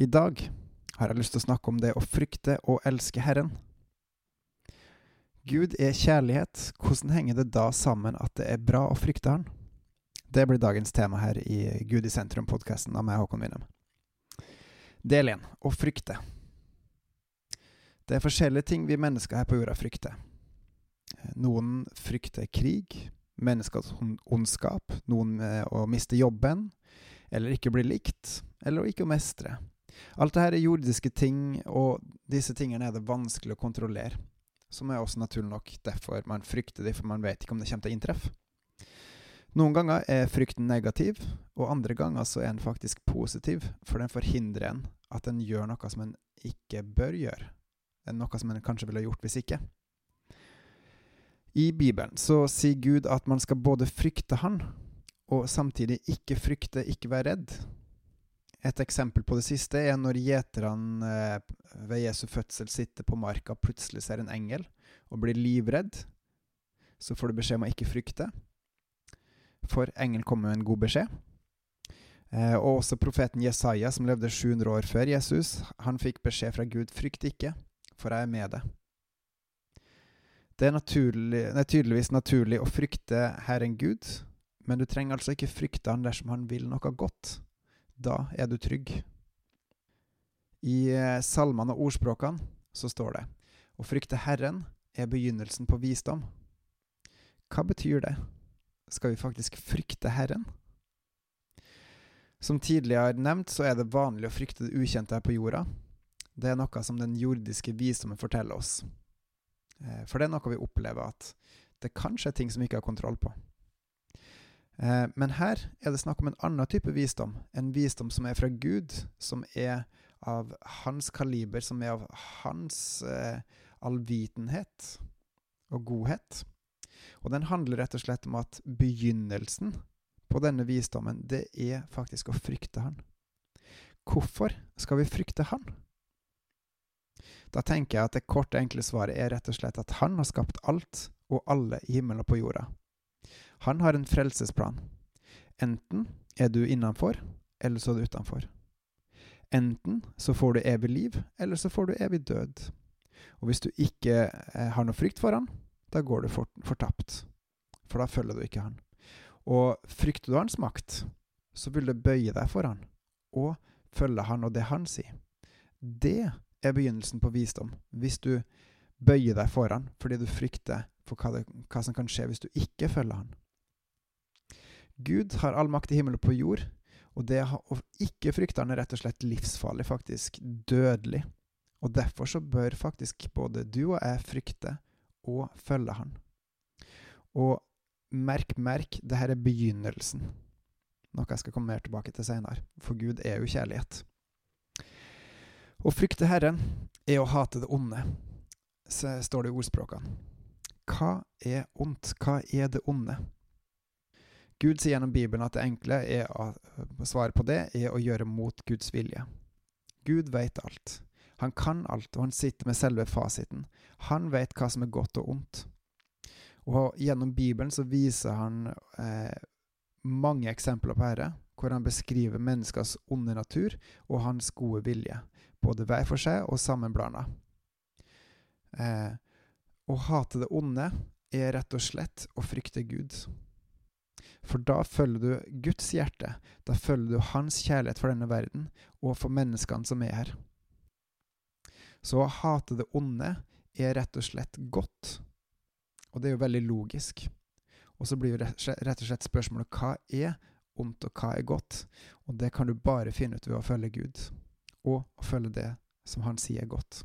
I dag har jeg lyst til å snakke om det å frykte og elske Herren. Gud er kjærlighet. Hvordan henger det da sammen at det er bra å frykte Han? Det blir dagens tema her i Gud i sentrum-podkasten av meg, Håkon Winnem. Del én å frykte. Det er forskjellige ting vi mennesker her på jorda frykter. Noen frykter krig, menneskers ondskap, noen å miste jobben, eller ikke bli likt, eller å ikke mestre. Alt dette er jordiske ting, og disse tingene er det vanskelig å kontrollere. Som er også naturlig nok derfor man frykter dem, for man vet ikke om det kommer til å inntreffe. Noen ganger er frykten negativ, og andre ganger så er den faktisk positiv, for den forhindrer en at en gjør noe som en ikke bør gjøre. Noe som en kanskje ville gjort hvis ikke. I Bibelen så sier Gud at man skal både frykte Han, og samtidig ikke frykte, ikke være redd. Et eksempel på det siste er når gjeterne eh, ved Jesu fødsel sitter på marka og plutselig ser en engel og blir livredd. Så får du beskjed om å ikke frykte, for engelen kommer med en god beskjed. Eh, og også profeten Jesaja, som levde 700 år før Jesus, han fikk beskjed fra Gud 'frykt ikke, for jeg er med deg'. Det er, naturlig, det er tydeligvis naturlig å frykte Herren Gud, men du trenger altså ikke frykte Han dersom Han vil noe godt. Da er du trygg. I eh, salmene og ordspråkene så står det å frykte Herren er begynnelsen på visdom. Hva betyr det? Skal vi faktisk frykte Herren? Som tidligere nevnt, så er det vanlig å frykte det ukjente her på jorda. Det er noe som den jordiske visdommen forteller oss. Eh, for det er noe vi opplever at det kanskje er ting som vi ikke har kontroll på. Eh, men her er det snakk om en annen type visdom. En visdom som er fra Gud, som er av hans kaliber, som er av hans eh, allvitenhet og godhet. Og den handler rett og slett om at begynnelsen på denne visdommen, det er faktisk å frykte Han. Hvorfor skal vi frykte Han? Da tenker jeg at det korte, enkle svaret er rett og slett at Han har skapt alt og alle i himmelen og på jorda. Han har en frelsesplan. Enten er du innenfor, eller så er du utenfor. Enten så får du evig liv, eller så får du evig død. Og hvis du ikke eh, har noe frykt for han, da går du fortapt. For da følger du ikke han. Og frykter du hans makt, så vil du bøye deg for han, og følge han og det han sier. Det er begynnelsen på visdom, hvis du bøyer deg for han fordi du frykter for hva, det, hva som kan skje hvis du ikke følger han. Gud har all makt i himmel og på jord, og det å ikke frykte han er rett og slett livsfarlig, faktisk dødelig. Og derfor så bør faktisk både du og jeg frykte og følge han. Og merk, merk, det her er begynnelsen. Noe jeg skal komme mer tilbake til senere, for Gud er jo kjærlighet. Å frykte Herren er å hate det onde, står det i ordspråkene. Hva er ondt? Hva er det onde? Gud sier gjennom Bibelen at det enkle er å svare på det er å gjøre mot Guds vilje. Gud vet alt. Han kan alt, og han sitter med selve fasiten. Han vet hva som er godt og ondt. Og gjennom Bibelen så viser han eh, mange eksempler på dette, hvor han beskriver menneskers onde natur og hans gode vilje, både hver for seg og sammenblanda. Eh, å hate det onde er rett og slett å frykte Gud. For da følger du Guds hjerte, da følger du Hans kjærlighet for denne verden og for menneskene som er her. Så å hate det onde er rett og slett godt. Og det er jo veldig logisk. Og så blir jo rett og slett spørsmålet hva er ondt, og hva er godt? Og det kan du bare finne ut ved å følge Gud, og å følge det som Han sier er godt.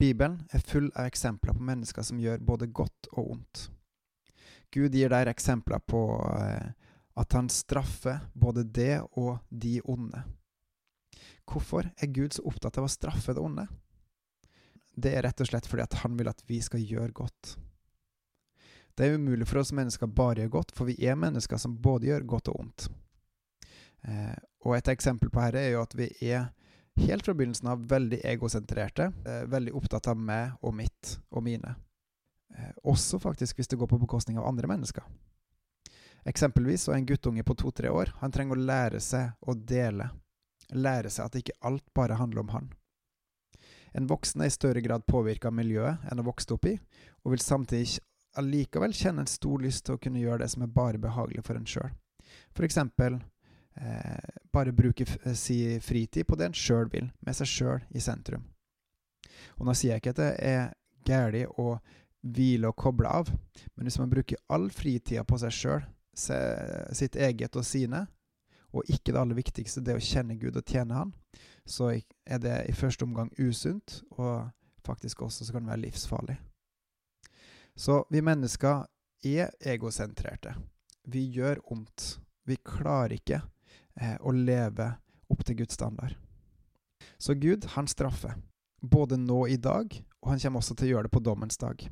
Bibelen er full av eksempler på mennesker som gjør både godt og ondt. Gud gir der eksempler på eh, at han straffer både det og de onde. Hvorfor er Gud så opptatt av å straffe det onde? det er rett og slett fordi han vil at vi skal gjøre godt. Det er umulig for oss mennesker bare å gjøre godt, for vi er mennesker som både gjør godt og ondt. Eh, og et eksempel på dette er jo at vi er helt fra begynnelsen av veldig egosentrerte, eh, veldig opptatt av meg og mitt og mine. Eh, også faktisk hvis det går på bekostning av andre mennesker. Eksempelvis så er en guttunge på to-tre år han trenger å lære seg å dele. lære seg at ikke alt bare handler om han. En voksen er i større grad påvirka av miljøet enn å vokse opp i, og vil samtidig allikevel kjenne en stor lyst til å kunne gjøre det som er bare behagelig for en sjøl. For eksempel eh, bare bruke eh, si fritid på det en sjøl vil, med seg sjøl i sentrum. Og nå sier jeg ikke at det er galt å hvile og koble av, men hvis man bruker all fritida på seg sjøl, sitt eget og sine, og ikke det aller viktigste, det å kjenne Gud og tjene Han, så er det i første omgang usunt, og faktisk også så kan det være livsfarlig. Så vi mennesker er egosentrerte. Vi gjør ondt. Vi klarer ikke eh, å leve opp til Guds standard. Så Gud, han straffer. Både nå i dag, og han kommer også til å gjøre det på dommens dag.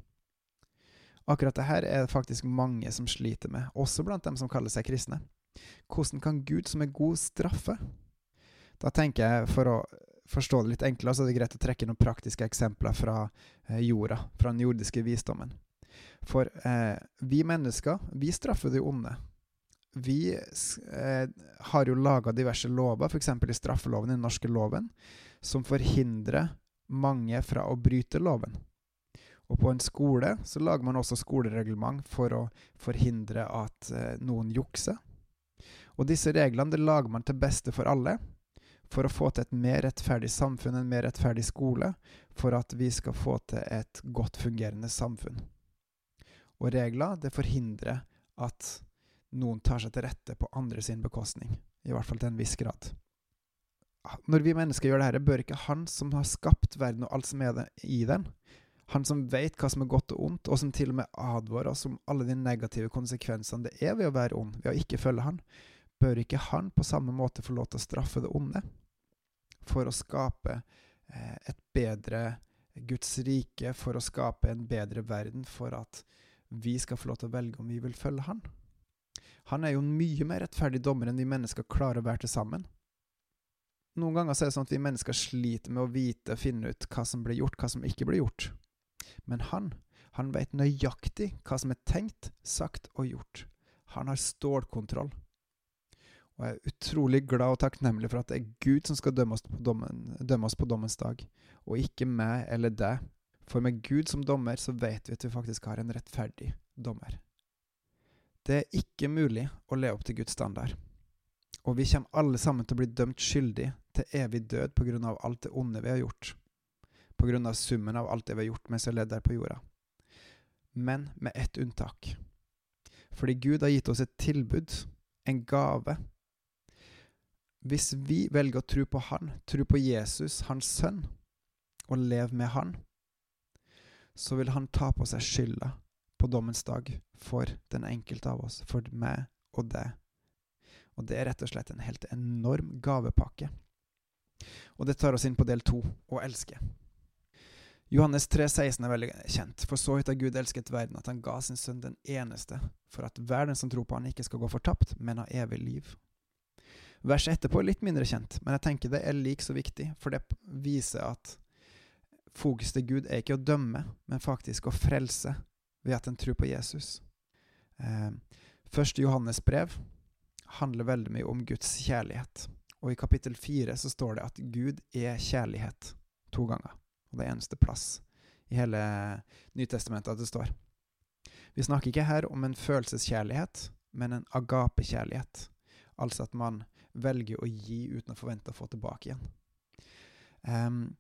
Akkurat det her er det faktisk mange som sliter med, også blant dem som kaller seg kristne. Hvordan kan Gud som er god, straffe? Da tenker jeg, for å forstå det litt enklere, så er det greit å trekke noen praktiske eksempler fra eh, jorda, fra den jordiske visdommen. For eh, vi mennesker, vi straffer det onde. Vi eh, har jo laga diverse lover, f.eks. i straffeloven, i den norske loven, som forhindrer mange fra å bryte loven. Og på en skole så lager man også skolereglement for å forhindre at eh, noen jukser. Og disse reglene det lager man til beste for alle, for å få til et mer rettferdig samfunn, en mer rettferdig skole, for at vi skal få til et godt fungerende samfunn. Og regler det forhindrer at noen tar seg til rette på andre sin bekostning, i hvert fall til en viss grad. Når vi mennesker gjør dette, bør ikke Han som har skapt verden og alt som er i den, han som vet hva som er godt og ondt, og som til og med advarer oss om alle de negative konsekvensene det er ved å være ond, ved å ikke følge Han, bør ikke Han på samme måte få lov til å straffe det onde? For å skape eh, et bedre Guds rike, for å skape en bedre verden, for at vi skal få lov til å velge om vi vil følge Han. Han er jo en mye mer rettferdig dommer enn vi mennesker klarer å være til sammen. Noen ganger så er det sånn at vi mennesker sliter med å vite, finne ut hva som ble gjort, hva som ikke ble gjort. Men han, han veit nøyaktig hva som er tenkt, sagt og gjort. Han har stålkontroll. Og jeg er utrolig glad og takknemlig for at det er Gud som skal dømme oss på, dommen, dømme oss på dommens dag, og ikke meg eller deg. For med Gud som dommer så vet vi at vi faktisk har en rettferdig dommer. Det er ikke mulig å leve opp til Guds standard. Og vi kommer alle sammen til å bli dømt skyldig til evig død på grunn av alt det onde vi har gjort på grunn av summen av alt det vi har gjort mens vi levde her på jorda. Men med ett unntak. Fordi Gud har gitt oss et tilbud, en gave. Hvis vi velger å tro på Han, tro på Jesus, Hans sønn, og leve med Han, så vil Han ta på seg skylda på dommens dag for den enkelte av oss, for meg og deg. Og det er rett og slett en helt enorm gavepakke. Og det tar oss inn på del to, å elske. Johannes 3, 16 er veldig kjent. For så høyt har Gud elsket verden, at han ga sin sønn den eneste, for at verden som tror på han ikke skal gå fortapt, men ha evig liv. Verset etterpå er litt mindre kjent, men jeg tenker det er like så viktig, for det viser at fokus til Gud er ikke å dømme, men faktisk å frelse ved at en tror på Jesus. Eh, første Johannes brev handler veldig mye om Guds kjærlighet, og i kapittel fire så står det at Gud er kjærlighet to ganger. Og det eneste plass i hele Nytestamentet at det står. Vi snakker ikke her om en følelseskjærlighet, men en agapekjærlighet. Altså at man velger å gi uten å forvente å få tilbake igjen. Um,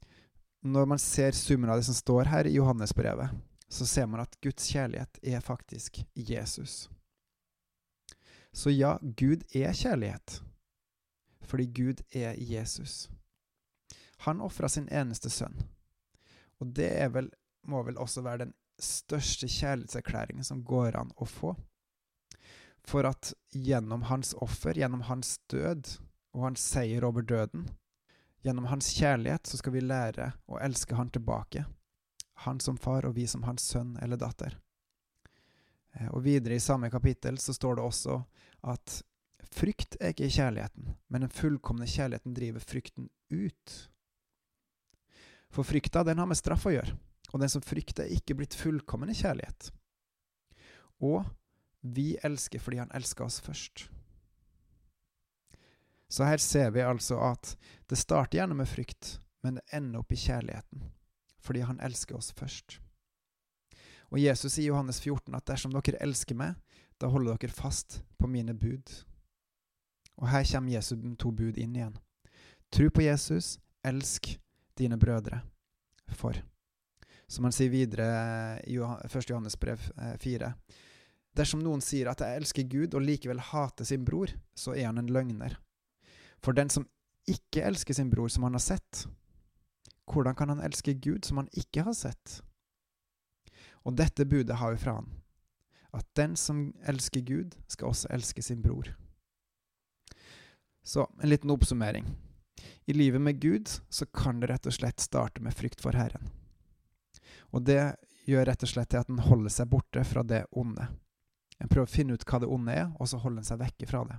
når man ser summen av det som står her i Johannesbrevet, så ser man at Guds kjærlighet er faktisk Jesus. Så ja, Gud er kjærlighet, fordi Gud er Jesus. Han ofra sin eneste sønn og det vel, må vel også være den største kjærlighetserklæringen som går an å få. For at gjennom hans offer, gjennom hans død og hans seier over døden, gjennom hans kjærlighet, så skal vi lære å elske han tilbake. Han som far og vi som hans sønn eller datter. Eh, og videre i samme kapittel så står det også at frykt er ikke kjærligheten, men den fullkomne kjærligheten driver frykten ut. For frykta, den har med straff å gjøre, og den som frykter, er ikke blitt fullkommen i kjærlighet. Og vi elsker fordi han elsker oss først. Så her ser vi altså at det starter gjerne med frykt, men det ender opp i kjærligheten, fordi han elsker oss først. Og Jesus sier i Johannes 14 at dersom dere elsker meg, da holder dere fast på mine bud. Og her kommer Jesu to bud inn igjen. Tro på Jesus, elsk dine brødre. For, som han sier videre i 1. Johannes brev 4, eh, dersom noen sier at jeg elsker Gud og likevel hater sin bror, så er han en løgner. For den som ikke elsker sin bror som han har sett, hvordan kan han elske Gud som han ikke har sett? Og dette budet har vi fra han, at den som elsker Gud, skal også elske sin bror. Så en liten oppsummering. I livet med Gud så kan det rett og slett starte med frykt for Herren. Og det gjør rett og slett til at en holder seg borte fra det onde. En prøver å finne ut hva det onde er, og så holder en seg vekke fra det.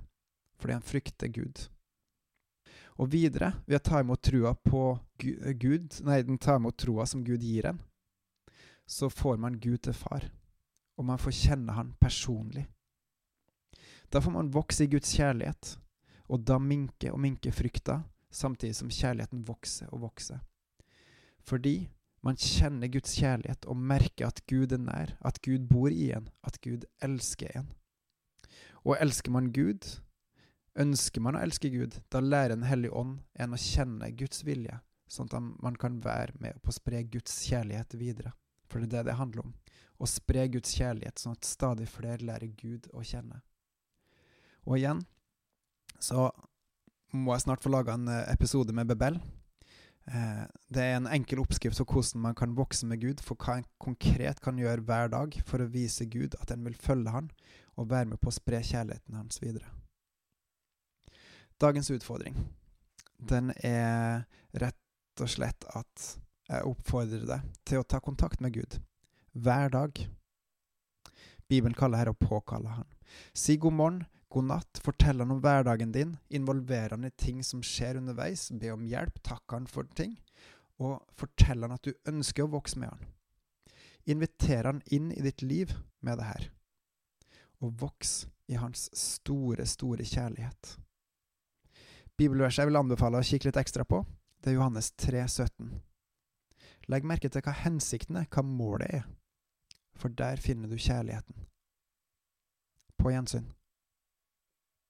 Fordi en frykter Gud. Og videre, ved å ta imot trua på Gud, nei, den tar imot troa som Gud gir en, så får man Gud til far, og man får kjenne Han personlig. Da får man vokse i Guds kjærlighet, og da minke og minke frykta, samtidig som kjærligheten vokser og vokser. Fordi man kjenner Guds kjærlighet og merker at Gud er nær, at Gud bor i en, at Gud elsker en. Og elsker man Gud, ønsker man å elske Gud, da lærer Den hellige ånd en å kjenne Guds vilje, sånn at man kan være med på å spre Guds kjærlighet videre. For det er det det handler om. Å spre Guds kjærlighet, sånn at stadig flere lærer Gud å kjenne. Og igjen så må jeg snart få laga en eh, episode med Bebel. Eh, det er en enkel oppskrift på hvordan man kan vokse med Gud, for hva en konkret kan gjøre hver dag for å vise Gud at en vil følge Han, og være med på å spre kjærligheten hans videre. Dagens utfordring, den er rett og slett at jeg oppfordrer deg til å ta kontakt med Gud hver dag. Bibelen kaller her å påkalle Han. Si god morgen, God natt, fortell han om hverdagen din, involver han i ting som skjer underveis, be om hjelp, takk han for ting, og fortell han at du ønsker å vokse med han. Inviter han inn i ditt liv med det her, og voks i hans store, store kjærlighet. Bibelverset jeg vil anbefale å kikke litt ekstra på, det er Johannes 3, 17. Legg merke til hva hensikten er, hva målet er, for der finner du kjærligheten. På gjensyn.